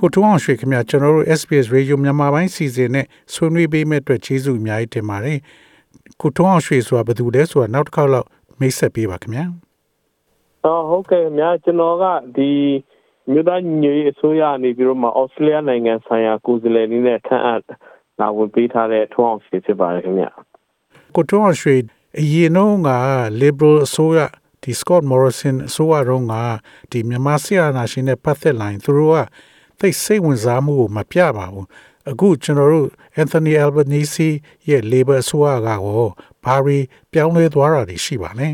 ကိုထွန်းအောင်ရွှေခင်ဗျာကျွန်တော်တို့ SBS Radio မြန်မာပိုင်းစီစဉ်နဲ့ဆွေးနွေးပေးမဲ့အတွက်ကျေးဇူးအများကြီးတင်ပါတယ်ကိုထွန်းအောင်ရွှေဆိုတာဘယ်သူလဲဆိုတာနောက်တစ်ခေါက်လောက်မိတ်ဆက်ပေးပါခင်ဗျာအော်ဟုတ်ကဲ့ခင်ဗျာကျွန်တော်ကဒီမြို့သားညွေအစိုးရနေပြီးတော့မှဩစတြေးလျနိုင်ငံဆိုင်ရာကိုယ်စားလှယ်နည်းနဲ့ခန့်အပ်လာဝင်ပေးထားတဲ့ထွန်းအောင်ရွှေဖြစ်ပါတယ်ခင်ဗျာကိုထွန်းအောင်ရွှေအရင်တော့က liberal အစိုးရဒီ Scott Morrison အစိုးရတော့ကဒီမြန်မာဆီယာနာရှင်နဲ့ပတ်သက်လာရင်သူတို့က သိစိတ်ဝင်စားမှုကိုမပြပါဘူးအခုကျွန်တော်တို့ Anthony Albanese ရဲ့ Labor အစိုးရကရောဘာတွေပြောင်းလဲသွားတာတွေရှိပါလဲ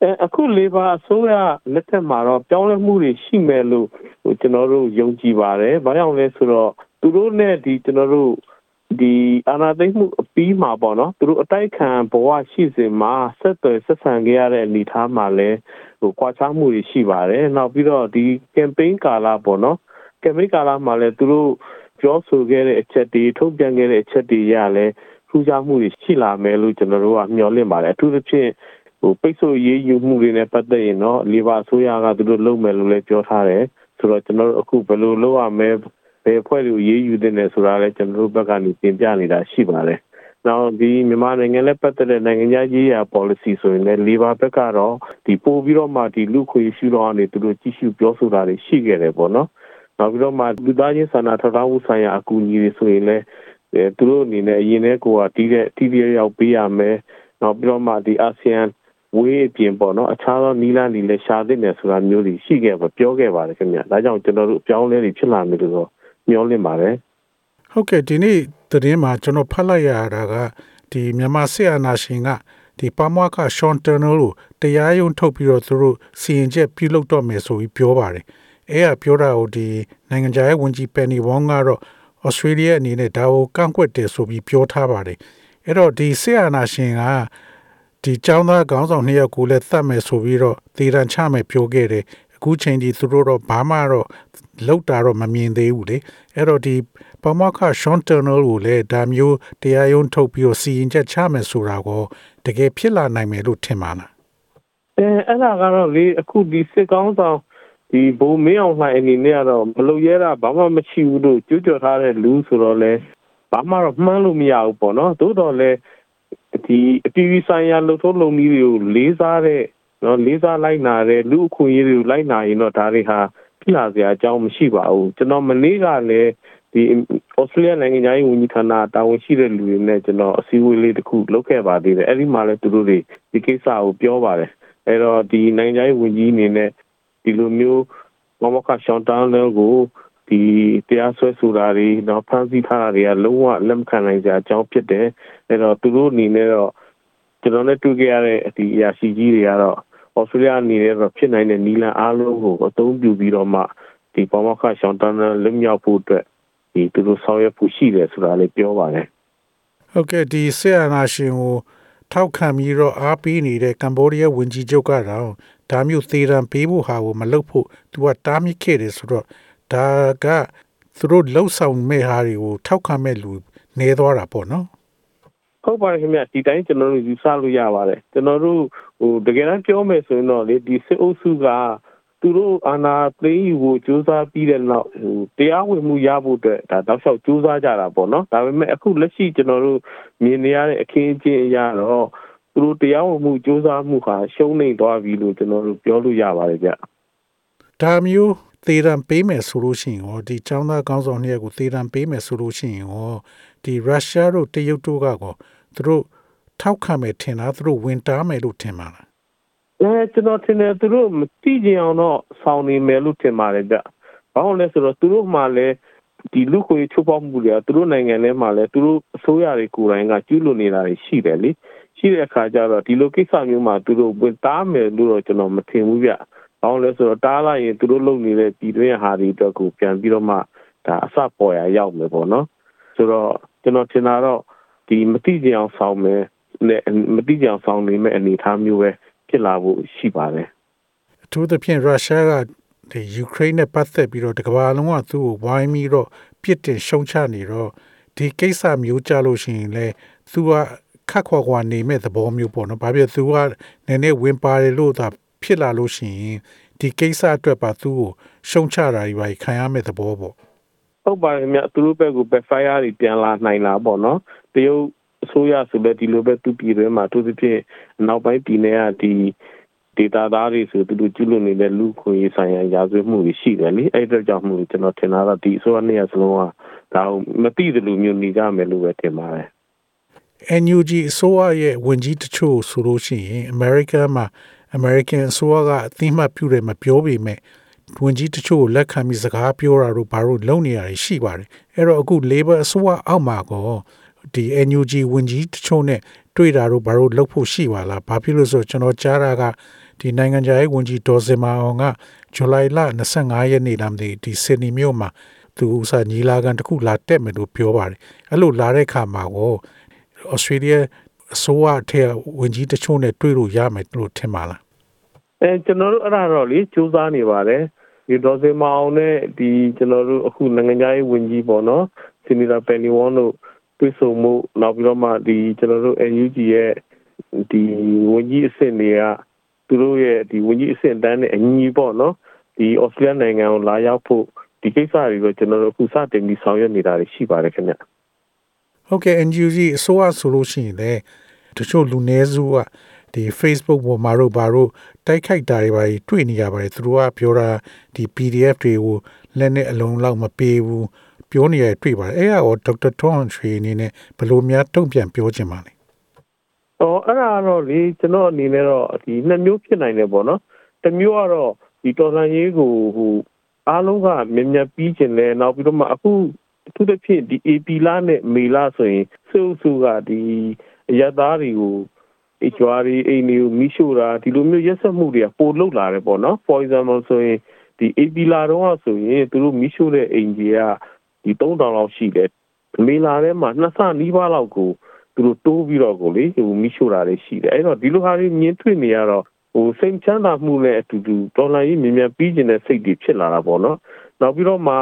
အဲအခု Labor အစိုးရလက်ထက်မှာတော့ပြောင်းလဲမှုတွေရှိမယ်လို့ကျွန်တော်တို့ယုံကြည်ပါတယ်။ဘာကြောင့်လဲဆိုတော့သူတို့နဲ့ဒီကျွန်တော်တို့ဒီအာဏာသိမ်းမှုအပြီးမှာပေါ့နော်သူတို့အတိုက်ခံဘဝရှိစဉ်မှာဆက်သွယ်ဆက်ဆံခဲ့ရတဲ့အနေအထားမှာလည်းဟိုကွာခြားမှုတွေရှိပါတယ်။နောက်ပြီးတော့ဒီ campaign ကာလပေါ့နော် ကက်မီကာလာမှာလည်းသူတို့ပြောဆိုခဲ့တဲ့အချက်တွေထုတ်ပြန်ခဲ့တဲ့အချက်တွေရလည်းထူးခြားမှုတွေရှိလာမယ်လို့ကျွန်တော်တို့ကမျှော်လင့်ပါတယ်အထူးသဖြင့်ဟိုပိတ်ဆို့ရေးယူမှုတွေနဲ့ပတ်သက်ရင်တော့လီဘာအစိုးရကသူတို့လုပ်မယ်လို့လည်းပြောထားတယ်ဆိုတော့ကျွန်တော်တို့အခုဘယ်လိုလုပ်ရမလဲဘယ်အဖွဲ့တွေကိုရေးယူတဲ့လဲဆိုတာလည်းကျွန်တော်တို့ဘက်ကနေပြင်ပြနေတာရှိပါတယ်နောက်ဒီမြန်မာနိုင်ငံနဲ့ပတ်သက်တဲ့နိုင်ငံရေးရာ policy ဆိုရင်လည်း Labor ဘက်ကတော့ဒီပို့ပြီးတော့မှဒီလူခွေရှုတော့အနေသူတို့ကြည့်ရှုပြောဆိုတာတွေရှိခဲ့တယ်ပေါ့နော် နောက်ပြီးတော့မှလူသားချင်းစာနာထောက်ထားမှုဆိုင်ရာအကူအညီတွေဆိုရင်လည်းသူတို့အနေနဲ့အရင်ထဲကိုကတီးတဲ့တီးပြရောက်ပေးရမယ်နောက်ပြီးတော့မှဒီအာဆီယံဝေးအပြင်ပေါ့နော်အခြားသောနီးလန်းတွေလည်းရှားသင့်တယ်ဆိုတာမျိုးတွေရှိခဲ့ပါပြောခဲ့ပါတယ်ခင်ဗျဒါကြောင့်ကျွန်တော်တို့အပြောင်းလဲတွေဖြစ်လာမယ်လို့တော့မျှော်လင့်ပါတယ်ဟုတ်ကဲ့ဒီနေ့သတင်းမှာကျွန်တော်ဖတ်လိုက်ရတာကဒီမြန်မာစစ်အာဏာရှင်ကဒီပမွားကရှွန်တာနယ်ကိုတရားရုံးထုတ်ပြီးတော့သူတို့စီရင်ချက်ပြုလုပ်တော့မယ်ဆိုပြီးပြောပါတယ် အဲ့ကပြောတာကိုဒီနိုင်ငံခြားရေးဝန်ကြီးပန်နီဝေါင်းကတော့ဩစတြေးလျအနေနဲ့ဒါကိုကန့်ကွက်တယ်ဆိုပြီးပြောထားပါတယ်အဲ့တော့ဒီဆီအာနာရှင်ကဒီចောင်းသားခေါင်းဆောင်နှစ်ယောက်ကိုလည်းသတ်မယ်ဆိုပြီးတော့သေရန်ချမယ်ပြောခဲ့တယ်အခုချိန်ဒီသူတို့တော့ဘာမှတော့လောက်တာတော့မမြင်သေးဘူးလေအဲ့တော့ဒီပမောက္ခရှွန်တာနယ်ကိုလည်းဒါမျိုးတရားရုံးထုတ်ပြီးတော့စီရင်ချက်ချမယ်ဆိုတာကိုတကယ်ဖြစ်လာနိုင်မယ်လို့ထင်ပါလားအဲအဲ့ဒါကတော့လေအခုဒီစစ်ကောင်းဆောင် ဒီဘုံမင်းအောင်လှိုင်အနေနဲ့ကတော့မလုပ်ရဲတာဘာမှမရှိဘူးလို့ကြွကြော်ထားတဲ့လူဆိုတော့လဲဘာမှတော့မှန်းလို့မရဘူးပေါ့နော်သို့တော်လဲဒီအပြည်ပြည်ဆိုင်ရာလှုပ်ထုံးလုပ်နည်းတွေကိုလေးစားတဲ့နော်လေးစားလိုက်နာတဲ့လူအခွင့်အရေးတွေကိုလိုက်နာရင်တော့ဒါတွေဟာဖြစ်လာစရာအကြောင်းမရှိပါဘူးကျွန်တော်မနေ့ကလည်းဒီဩစတြေးလျနိုင်ငံရေးဝန်ကြီးဌာနတာဝန်ရှိတဲ့လူတွေနဲ့ကျွန်တော်အစည်းအဝေးလေးတစ်ခုလုပ်ခဲ့ပါသေးတယ်အဲ့ဒီမှာလည်းသူတို့တွေဒီကိစ္စကိုပြောပါတယ်အဲ့တော့ဒီနိုင်ငံရေးဝန်ကြီးအနေနဲ့ ဒီလိုမျိုးမမခရှောင်းတန်းလဲကိုဒီတရားစွဲဆိုတာတွေတော့ဖန်ဆီးထားတာတွေကလုံးဝလက်မခံနိုင်ကြအကြောင်းဖြစ်တယ်အဲ့တော့သူတို့အနေနဲ့တော့ကျွန်တော်နဲ့တွေ့ကြရတဲ့ဒီအရာရှိကြီးတွေကတော့ဩစတြေးလျအနေနဲ့တော့ဖြစ်နိုင်တဲ့နီလန်အားလုံးကိုအသုံးပြုပြီးတော့မှဒီပမခရှောင်းတန်းလွတ်မြောက်ဖို့အတွက်ဒီသူတို့ဆောင်ရွက်ဖို့ရှိတယ်ဆိုတာလေးပြောပါတယ်ဟုတ်ကဲ့ဒီဆီယနာရှင်ကိုထောက်ခံပြီးတော့အားပေးနေတဲ့ကမ္ဘောဒီးယားဝန်ကြီးချုပ်ကတော့ ဒါမျိုးသေရန်ပေးဖို့ဟာကိုမလုပ်ဖို့သူကတားမြစ်ခဲ့တယ်ဆိုတော့ဒါကသူတို့လှုပ်ဆောင်မဲ့ဟာတွေကိုထောက်ခံမဲ့လူနေသွားတာပေါ့နော်ဟုတ်ပါတယ်ခင်ဗျဒီတိုင်းကျွန်တော်တို့ယူဆလို့ရပါတယ်ကျွန်တော်တို့ဟိုတကယ်တမ်းပြောမယ်ဆိုရင်တော့လေဒီစစ်အုပ်စုကသူတို့အာဏာသိမ်းယူဖို့ကြိုးစားပြီးတဲ့နောက်ဟိုတရားဝင်မှုရဖို့အတွက်ဒါတောက်လျှောက်ကြိုးစားကြတာပေါ့နော်ဒါပေမဲ့အခုလက်ရှိကျွန်တော်တို့မြင်နေရတဲ့အခင်းအကျင်းအရာတော့ သူတို့တရားဝင်မှုစ조사မှုဟာရှုံးနေသွားပြီလို့ကျွန်တော်တို့ပြောလို့ရပါတယ်ဗျဒါမျိုးသေရန်ပေးမယ်ဆိုလို့ရှိရင်ရောဒီចောင်းသားကောင်းဆောင်နှစ်ယောက်ကိုသေရန်ပေးမယ်ဆိုလို့ရှိရင်ရောဒီရုရှားတို့တရုတ်တို့ကကောသူတို့ထောက်ခံမယ်ထင်တာသူတို့ဝင်တားမယ်လို့ထင်ပါလားအဲကျွန်တော်ထင်တယ်သူတို့မသိကြအောင်တော့ဆောင်းနေမယ်လို့ထင်ပါတယ်ဗျဘာလို့လဲဆိုတော့သူတို့မှလည်းဒီလူခွေချိုးပေါက်မှုတွေကသူတို့နိုင်ငံထဲမှာလည်းသူတို့အစိုးရတွေကိုယ်တိုင်ကကျူးလွန်နေတာတွေရှိတယ်လေ ရှိတဲ့အခါကျတော့ဒီလိုကိစ္စမျိုးမှာသူတို့ဝင်တားမယ်လို့တော့ကျွန်တော်မထင်ဘူးဗျ။ဘာလို့လဲဆိုတော့တားလိုက်ရင်သူတို့လုပ်နေတဲ့ပြည်တွင်းဟာဒီအတွက်ကိုပြန်ပြီးတော့မှဒါအစပေါ်ရရောက်မယ်ပေါ့နော်။ဆိုတော့ကျွန်တော်ထင်တာတော့ဒီမတိကြအောင်ဆောင်မယ်နဲ့မတိကြအောင်ဆောင်နေမဲ့အနေအထားမျိုးပဲဖြစ်လာဖို့ရှိပါတယ်အထူးသဖြင့်ရုရှားကဒီယူကရိန်းနဲ့ပတ်သက်ပြီးတော့တကမ္ဘာလုံးကသူ့ကိုဝိုင်းပြီးတော့ပြစ်တင်ရှုံချနေတော့ဒီကိစ္စမျိုးကြလို့ရှိရင်လေသူက ခက်ခွာခွာနေမဲ့သဘောမျိုးပေါ့နော်။ဘာဖြစ်သူကနည်းနည်းဝင်ပါတယ်လို့သာဖြစ်လာလို့ရှိရင်ဒီကိစ္စအတွက်ပါသူ့ကိုရှုံချတာကြီးပါခံရမဲ့သဘောပေါ့ဟုတ်ပါတယ်မြတ်သူတို့ဘက်က backfire တွေပြန်လာနိုင်လားပေါ့နော်တရုတ်အစိုးရဆိုလည်းဒီလိုပဲသူပြည်တွင်းမှာသူသဖြင့်နောက်ပိုင်းပြည်နယ်ကဒီဒေတာသားတွေဆိုသူတို့ကျွလွန်နေတဲ့လူခွင့်ရေးဆိုင်ရာရာဇဝတ်မှုတွေရှိတယ်လေအဲ့အတွက်ကြောင့်မို့ကျွန်တော်ထင်တာတော့ဒီအစိုးရနှစ်ရစလုံးကဒါမသိတယ်လို့မျိုးနေကြမယ်လို့ပဲထင်ပါတယ် NUG အစိုးရရဲ့ဝင်ကြီးတချို့ဆိုလို့ရှိရင် American မှာ American အစိုးရကအသိမှတ်ပြုတယ်မပြောပေမဲ့ဝင်ကြီးတချို့ကိုလက်ခံပြီးစကားပြောတာတို့ဘာလို့လုံနေရရှိပါတယ်အဲ့တော့အခု Labor အစိုးရအောက်မှာကောဒီ NUG ဝင်ကြီးတချို့နဲ့တွေ့တာတို့ဘာလို့လုပ်ဖို့ရှိပါလားဘာဖြစ်လို့ဆိုကျွန်တော်ကြားတာကဒီနိုင်ငံခြားရေးဝန်ကြီးဒေါ်စင်မာအောင်ကဇူလိုင်လ25ရက်နေ့လမ်းဒီဒီဆင်နီမြို့မှာသူဥစားညီလာခံတစ်ခုလာတက်မယ်လို့ပြောပါတယ်အဲ့လိုလာတဲ့ခါမှာကို ဩစတြေးလျအစိုးရထဲဝင်ကြီးတချို့နဲ့တွေ့လို့ရမယ်လို့ထင်ပါလားအဲကျွန်တော်တို့အဲ့ဒါတော့လေစူးစမ်းနေပါတယ်ဒီဒေါ်စင်မအောင်နဲ့ဒီကျွန်တော်တို့အခုနိုင်ငံခြားရေးဝန်ကြီးပေါ့နော်စီနီတာပယ်နီဝွန်တို့တွေ့ဆုံမှုနောက်ပြီးတော့မှဒီကျွန်တော်တို့ NUG ရဲ့ဒီဝန်ကြီးအဆင့်တွေကသူတို့ရဲ့ဒီဝန်ကြီးအဆင့်တန်းနဲ့အညီပေါ့နော်ဒီဩစတြေးလျနိုင်ငံကိုလာရောက်ဖို့ဒီကိစ္စတွေကိုကျွန်တော်တို့အခုစတင်ပြီးဆောင်ရွက်နေတာတွေရှိပါတယ်ခင်ဗျ ဟုတ်ကဲ့ NUG အစိုးရဆိုလို့ရှိရင်လေတချို့လူနည်းစုကဒီ Facebook ပေါ်မှာတော့ဘာလို့တိုက်ခိုက်တာတွေပါတွေ့နေရပါတယ်သူတို့ကပြောတာဒီ PDF တွေကိုလက်နဲ့အလုံးလောက်မပေးဘူးပြောနေရတွေ့ပါတယ်အဲ့ဒါတော့ဒေါက်တာထွန်းထွေအနေနဲ့ဘယ်လိုများတုံ့ပြန်ပြောချင်ပါလဲ။အော်အဲ့ဒါတော့လေကျွန်တော်အနေနဲ့တော့ဒီနှစ်မျိုးဖြစ်နိုင်တယ်ပေါ့နော်။တစ်မျိုးကတော့ဒီတော်လန်ရေးကိုဟိုအားလုံးကမြင်မြတ်ပြီးကျင်လဲနောက်ပြီးတော့မှအခု အထူးသဖြင့်ဒီ AP လာနဲ့မေလာဆိုရင်စုစုကဒီအရသားတွေကိုအကျွာရီအိမ်တွေကိုမိရှို့တာဒီလိုမျိုးရက်ဆက်မှုတွေကပိုလုတ်လာတယ်ပေါ့နော် for example ဆိုရင်ဒီ AP လာတော့ဆိုရင်သူတို့မိရှို့တဲ့အိမ်ကြီးကဒီ3000လောက်ရှိတယ်မေလာထဲမှာနှစ်ဆနီးပါးလောက်ကိုသူတို့တိုးပြီးတော့ကိုလေဟိုမိရှို့တာတွေရှိတယ်အဲ့တော့ဒီလိုဟာတွေမြင်တွေ့နေရတော့ဟိုစိတ်ချမ်းသာမှုနဲ့အတူတူဒေါ်လာကြီးမြင်မြန်ပြီးကျင်တဲ့စိတ်တွေဖြစ်လာတာပေါ့နော်နောက်ပြီးတော့မှ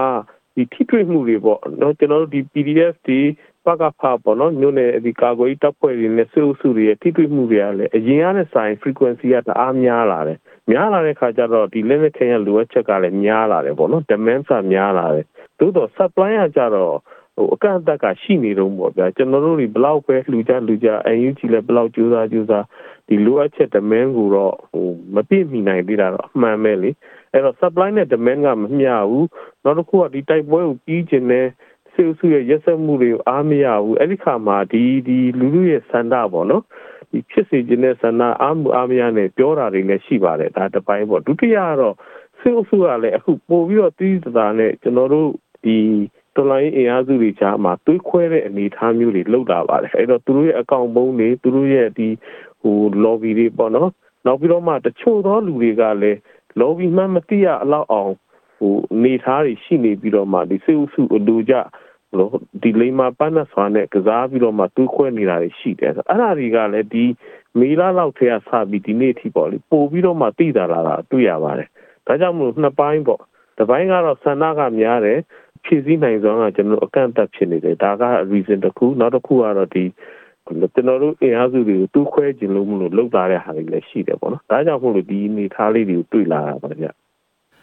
ဒီထိတွေ့မှုတွေပေါ့နော်ကျွန်တော်တို့ဒီ PDF ဒီပကဖာပေါ့နော်မြို့နယ်ဒီကာကွယ်တပ်ဖွဲ့တွေနဲ့စုစုတွေရဲ့ထိတွေ့မှုတွေကလည်းအရင်ကနဲ့ဆိုင် frequency ကတအားများလာတယ်များလာတဲ့ခါကျတော့ဒီ limit ခင်ရလိုအပ်ချက်ကလည်းများလာတယ်ပေါ့နော် demand ကများလာတယ်သို့တော့ supply ကကြတော့ဟိုအကန့်အသတ်ကရှိနေတော့ပေါ့ဗျာကျွန်တော်တို့တွေဘလောက်ပဲလှူကြလှူကြ UNG လည်းဘလောက်ကြိုးစားကြိုးစားဒီလိုအပ်ချက် demand ကိုတော့ဟိုမပြည့်မီနိုင်သေးတာတော့အမှန်ပဲလေ အဲ့တော့ supply နဲ့ demand ကမမျှဘူးနောက်တစ်ခုကဒီတိုက်ပွဲကိုပြီးကျင်တဲ့စေစုရဲ့ရက်စက်မှုတွေကိုအားမရဘူးအဲ့ဒီခါမှာဒီဒီလူလူရဲ့စန္ဒပေါ့နော်ဒီဖြစ်စီခြင်းတဲ့ဆန္ဒအားမှုအားမရနဲ့ပြောတာတွေလည်းရှိပါတယ်ဒါတစ်ပိုင်းပေါ့ဒုတိယကတော့စေအုပ်စုကလည်းအခုပို့ပြီးတော့တီးသတာနဲ့ကျွန်တော်တို့ဒီတော်လိုင်းအင်အားစုတွေကြားမှာတွေးခွဲတဲ့အနေအထားမျိုးတွေလောက်လာပါတယ်အဲ့တော့သူတို့ရဲ့အကောင့်ပုံးတွေသူတို့ရဲ့ဒီဟို lobby တွေပေါ့နော်နောက်ပြီးတော့မှတချို့သောလူတွေကလည်း lobby မှမသိရအလောက်အောင်ဟိုနေသားတွေရှိနေပြီးတော့မှဒီစေအုပ်စုအလူကြလို့ဒီလိမ္မာပန်းနဲ့ဆွာနဲ့ကစားပြီးတော့မှတွေးခွဲနေတာတွေရှိတယ်အဲ့ဒါတွေကလည်းဒီမေလာလောက်ထဲကစပြီးဒီနေ့အထိပေါ့လေပို့ပြီးတော့မှသိတာလာတာတွေ့ရပါတယ်ဒါကြောင့်မို့နှစ်ပိုင်းပေါ့တစ်ပိုင်းကတော့ဆန္ဒကများတယ်ဖြည့်ဆည်းနိုင်စွမ်းကကျွန်တော်အကန့်အသတ်ဖြစ်နေတယ်ဒါက reason တစ်ခုနောက်တစ်ခုကတော့ဒီ ကျွန်တော်တို့အင်အားစုတွေကိုတူးခွဲခြင်းလို့မလို့လောက်တာတဲ့ဟာတွေလည်းရှိတယ်ပေါ့နော်ဒါကြောင့်မို့လို့ဒီအနေထားလေးတွေကိုတွေ့လာတာပါဗျ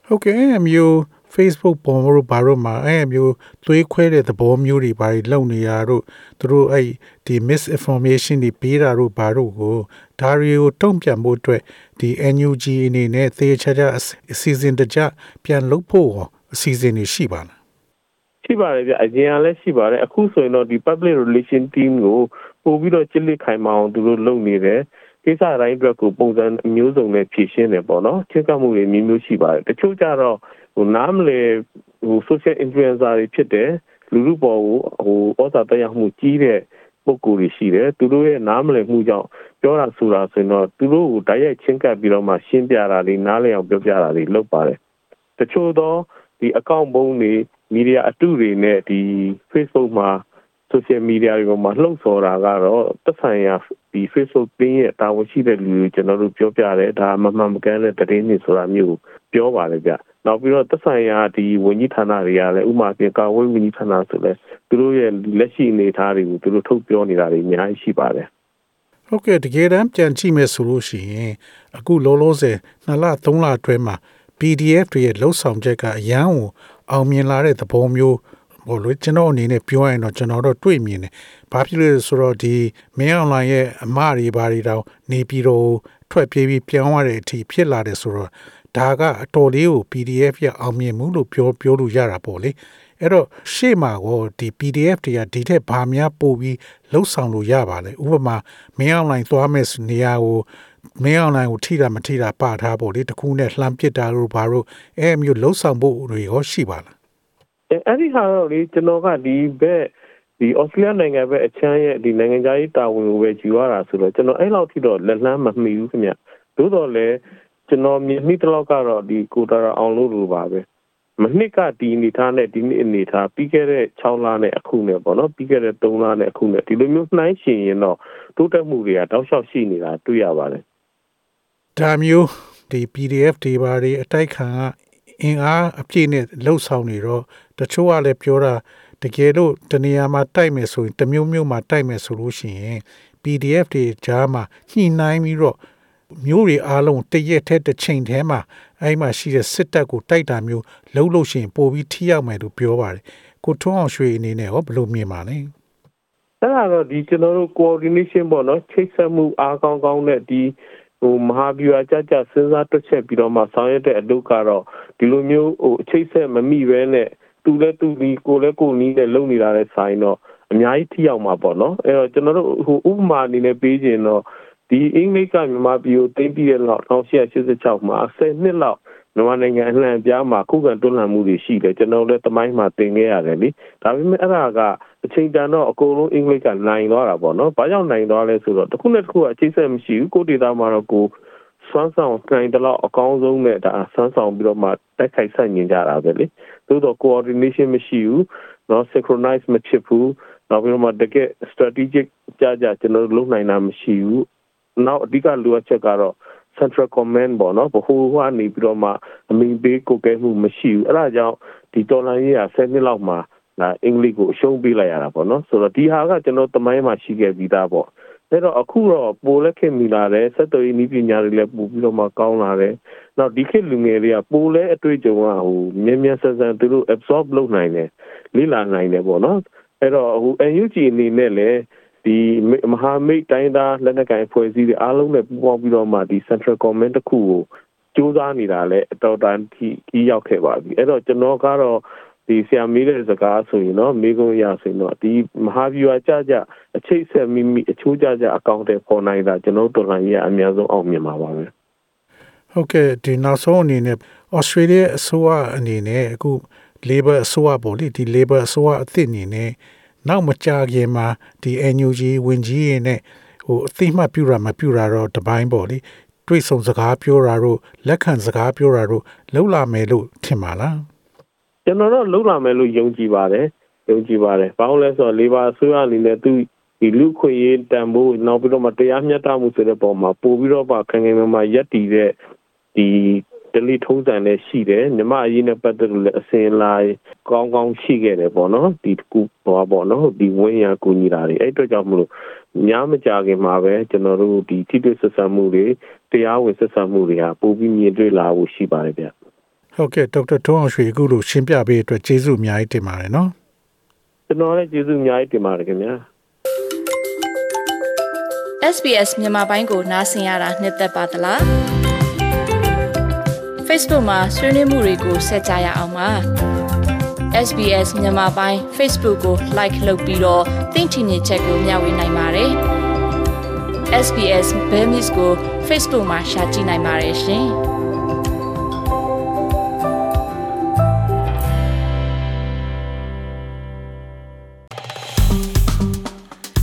ဟုတ်ကဲ့အမျိုး Facebook ပေါ်မှာဘာလို့မှာအဲ့အမျိုးသွေးခွဲတဲ့သဘောမျိုးတွေဘာတွေလုံနေရတို့သူတို့အဲ့ဒီ misinformation တွေပေးတာတို့ဘာတို့ကိုဒါတွေကိုတုံ့ပြန်ဖို့အတွက်ဒီ NUG အနေနဲ့သေချာချာအစီအစဉ်တကြပြန်လုပ်ဖို့အစီအစဉ်တွေရှိပါလားရှိပါတယ်ဗျအရင်ကလည်းရှိပါတယ်အခုဆိုရင်တော့ဒီ public relation team ကို ပို့ပြီးတော့ကြစ်လက်ခိုင်မအောင်သူတို့လုပ်နေတယ်ကိစ္စတိုင်းအတွက်ကိုပုံစံအမျိုးစုံနဲ့ဖြည့်ရှင်းတယ်ပေါ့နော်ချင်းကပ်မှုတွေမျိုးမျိုးရှိပါတယ်တချို့ကြတော့ဟိုနားမလဲဟို social influencer တွေဖြစ်တယ်လူလူပေါ်ကိုဟိုဩဇာတက်ရောက်မှုကြီးတဲ့ပုံကိုယ်တွေရှိတယ်သူတို့ရဲ့နားမလည်မှုကြောင့်ပြောတာဆိုတာဆိုရင်တော့သူတို့ကိုတိုက်ရိုက်ချင်းကပ်ပြီးတော့မှရှင်းပြတာတွေနားလည်အောင်ပြောပြတာတွေလုပ်ပါတယ်တချို့တော့ဒီအကောင့်ပုံးတွေမီဒီယာအတုတွေနဲ့ဒီ Facebook မှာ social media တွေပေါ်မှာလှုံ့ဆော်တာကတော့သက်ဆိုင်ရာဒီ Facebook page ရဲ့တာဝန်ရှိတဲ့လူတွေကျွန်တော်တို့ပြောပြတယ်ဒါမမှန်မကန်တဲ့သတင်းတွေဆိုတာမျိုးပြောပါတယ်ဗျနောက်ပြီးတော့သက်ဆိုင်ရာဒီဝန်ကြီးဌာနတွေကလည်းဥပမာပြင်ကာဝေးဝန်ကြီးဌာနဆိုလဲသူတို့ရဲ့လက်ရှိအနေအထားတွေကိုသူတို့ထုတ်ပြောနေတာတွေအများကြီးရှိပါတယ်ဟုတ်ကဲ့တကယ်တမ်းပြန်ကြည့်မယ်ဆိုလို့ရှိရင်အခုလောလောဆယ်2လ3လအတွင်းမှာ PDF တွေရဲ့လှုပ်ဆောင်ချက်ကအရန်ကိုအောင်မြင်လာတဲ့သဘောမျိုး ဟိုလို့ကျွန်တော်အနေနဲ့ပြောရရင်တော့ကျွန်တော်တို့တွေ့မြင်တယ်။ဘာဖြစ်လို့လဲဆိုတော့ဒီမင်းအွန်လိုင်းရဲ့အမတွေဘာတွေတောင်နေပြီးတော့ထွက်ပြေးပြီးပြောင်းရတဲ့အထိဖြစ်လာတယ်ဆိုတော့ဒါကအတော်လေးကို PDF ရအောင်မြင်မှုလို့ပြောပြောလို့ရတာပေါ့လေ။အဲ့တော့ရှေ့မှာကောဒီ PDF တွေကဒီထက်ဘာများပို့ပြီးလှုပ်ဆောင်လို့ရပါလဲ။ဥပမာမင်းအွန်လိုင်းသွားမဲ့နေရာကိုမင်းအွန်လိုင်းကိုထိတာမထိတာပထားပေါ့လေတခုနဲ့လှမ်းပစ်တာလို့ဘာလို့အဲမျိုးလှုပ်ဆောင်ဖို့တွေရောရှိပါလား အဲအဲ့ဒီဟာတော့လေကျွန်တော်ကဒီဘက်ဒီဩစတြေးလျနိုင်ငံဘက်အချမ်းရဲ့ဒီနိုင်ငံသားရေးတာဝန်ကိုပဲယူရတာဆိုတော့ကျွန်တော်အဲ့လောက်ထိတော့လက်လန်းမမှီဘူးခင်ဗျသို့တော်လည်းကျွန်တော်မြင်မိတဲ့လောက်ကတော့ဒီကိုတာရာအောင်လို့လိုပါပဲမနှစ်ကဒီအနေထားနဲ့ဒီနှစ်အနေထားပြီးခဲ့တဲ့6လနဲ့အခုနဲ့ပေါ့နော်ပြီးခဲ့တဲ့3လနဲ့အခုနဲ့ဒီလိုမျိုးနှိုင်းရှင်ရင်တော့တိုးတက်မှုတွေကတောက်လျှောက်ရှိနေတာတွေ့ရပါတယ်ဒါမျိုးဒီ PDF တွေဘာတွေအတိုက်ခံကအင်အားအပြည့်နဲ့လှုပ်ဆောင်နေတော့ တချို့ကလည်းပြောတာတကယ်လို့တနေရာမှာတိုက်မယ်ဆိုရင်တစ်မျိုးမျိုးမှာတိုက်မယ်ဆိုလို့ရှိရင် PDF တွေကြားမှာညှိနှိုင်းပြီးတော့မျိုးတွေအားလုံးတရက်ထဲတစ်ချိန်ထဲမှာအဲ့မှာရှိတဲ့စစ်တပ်ကိုတိုက်တာမျိုးလှုပ်လို့ရှိရင်ပိုပြီးထိရောက်မယ်လို့ပြောပါတယ်ကိုထွန်းအောင်ရွှေအနေနဲ့ရောဘယ်လိုမြင်ပါလဲအဲ့ဒါတော့ဒီကျွန်တော်တို့ coordination ပေါ့နော်ချိတ်ဆက်မှုအားကောင်းကောင်းနဲ့ဒီဟိုမဟာဗျူဟာကြကြစဉ်းစားတွက်ချက်ပြီးတော့မှဆောင်ရွက်တဲ့အလုပ်ကတော့ဒီလိုမျိုးဟိုအချိတ်ဆက်မမိပဲနဲ့ သူလဲသူဒီကိုလဲကိုနီးနဲ့လုံနေတာတဲ့ဆိုင်တော့အများကြီးထိရောက်မှာပေါ့နော်အဲ့တော့ကျွန်တော်တို့ဟိုဥပမာအနေနဲ့ပေးခြင်းတော့ဒီအင်္ဂလိပ်ကမြန်မာပြည်ကိုတင်ပြီးတဲ့လောက်1886မှာ10နှစ်လောက်မြန်မာနိုင်ငံအနှံ့ပြားမှာခုခံတွန်းလှန်မှုတွေရှိတယ်ကျွန်တော်လည်းတမိုင်းမှာသင်ခဲ့ရတယ်လေဒါပေမဲ့အဲ့ဒါကအချိန်တန်တော့အကုန်လုံးအင်္ဂလိပ်ကနိုင်သွားတာပေါ့နော်ဘာကြောင့်နိုင်သွားလဲဆိုတော့တစ်ခုနဲ့တစ်ခုကအချိတ်ဆက်မရှိဘူးကိုဒေတာမှာတော့ကိုစွမ်းဆောင်နိုင်တဲ့လောက်အကောင်းဆုံးနဲ့ဒါစွမ်းဆောင်ပြီးတော့မှတိုက်ခိုက်ဆက်ညင်ကြတာပဲလေ သို့တော့ coordination မရှိဘူးเนาะ synchronize မဖြစ်ဘူးနောက်ပြီးတော့မှတကယ် strategic ကြကြကျွန်တော်တို့လုပ်နိုင်တာမရှိဘူးနောက်အဓိကလိုအပ်ချက်ကတော့ central command ပေါ့နော်ဘဟိုကနေပြီးတော့မှအမိန်ပေးကိုကဲမှုမရှိဘူးအဲ့ဒါကြောင့်ဒီတော်လိုင်းရေးက10နှစ်လောက်မှာဒါအင်္ဂလိပ်ကိုအရှုံးပေးလိုက်ရတာပေါ့နော်ဆိုတော့ဒီဟာကကျွန်တော်တမိုင်းမှာရှိခဲ့ပြီးသားပေါ့ အဲ့တော့အခုတော့ပိုလက်ခင်မိလာတယ်စက်တော်ရေးနည်းပညာတွေလည်းပို့ပြီးတော့မှကောင်းလာတယ်နောက်ဒီခေတ်လူငယ်တွေကပိုလဲအတွေ့အကြုံကဟိုမြင်းမြန်းဆန်းဆန်းသူတို့ absorb လုပ်နိုင်တယ်လေ့လာနိုင်တယ်ပေါ့နော်အဲ့တော့ဟို NUG အနေနဲ့လည်းဒီမဟာမိတ်တိုင်းသားလက်နက်ကိုင်ဖွဲ့စည်းတွေအားလုံးနဲ့ပူးပေါင်းပြီးတော့မှဒီ Central Command တစ်ခုကိုစူးစမ်းနေတာလဲအတော်တန်ထိကြီးရောက်ခဲ့ပါပြီအဲ့တော့ကျွန်တော်ကတော့ ဒီဆရာမေးတဲ့စကားဆိုရင်တော့မိကုံရဆိုရင်တော့ဒီမဟာဗျူဟာကြကြအချိတ်ဆက်မိမိအချိုးကြကြအကောင့်တွေပေါ်နိုင်တာကျွန်တော်တို့တော်လှန်ရေးအများဆုံးအောင်မြင်ပါပါပဲဟုတ်ကဲ့ဒီနောက်ဆုံးအနေနဲ့ Australia အစိုးရအနေနဲ့အခု Labor အစိုးရပေါ့လေဒီ Labor အစိုးရအသစ်အနေနဲ့နောက်မကြာခင်မှာဒီ NUG ဝင်ကြီးရင်းနဲ့ဟိုအသိမှတ်ပြုတာမပြုတာတော့တပိုင်းပေါ့လေတွေ့ဆုံစကားပြောတာတို့လက်ခံစကားပြောတာတို့လောက်လာမယ်လို့ထင်ပါလား ကျွန်တော်တို့လုံလာမယ်လို့ယုံကြည်ပါတယ်ယုံကြည်ပါတယ်ဘာလို့လဲဆိုတော့ Labor အစိုးရအနေနဲ့သူဒီလူခွင့်ရေးတန်ဖိုးနောက်ပြီးတော့မှတရားမျှတမှုဆိုတဲ့ပုံမှာပို့ပြီးတော့မှခံခံမှာရက်တည်တဲ့ဒီဒလီထုံးစံလည်းရှိတယ်မြမအရေးနဲ့ပတ်သက်လို့လည်းအစင်လာကောင်းကောင်းရှိခဲ့တယ်ပေါ့နော်ဒီကူဘောပေါ့နော်ဒီဝင်းရကူညီတာတွေအဲ့အတွက်ကြောင့်မလို့ညမကြခင်မှာပဲကျွန်တော်တို့ဒီထိတွေ့ဆက်ဆံမှုတွေတရားဝင်ဆက်ဆံမှုတွေဟာပိုပြီးမြင်တွေ့လာဖို့ရှိပါတယ်ဗျ ဟုတ်ကဲ့ဒေါက်တာထွန်းအောင်ရွှေအခုလိုရှင်းပြပေးအတွက်ကျေးဇူးအများကြီးတင်ပါတယ်နော်ကျွန်တော်လည်းကျေးဇူးအများကြီးတင်ပါတယ်ခင်ဗျာ SBS မြန်မာပိုင်းကိုနားဆင်ရတာနှစ်သက်ပါသလား Facebook မှာဆွေးနွေးမှုတွေကိုဆက်ကြရအောင်ပါ SBS မြန်မာပိုင်း Facebook ကို like လုပ်ပြီးတော့သင်ချင်တဲ့ချက်ကိုမျှဝေနိုင်ပါတယ် SBS Bemis ကို Facebook မှာ share ကြည့်နိုင်ပါတယ်ရှင်။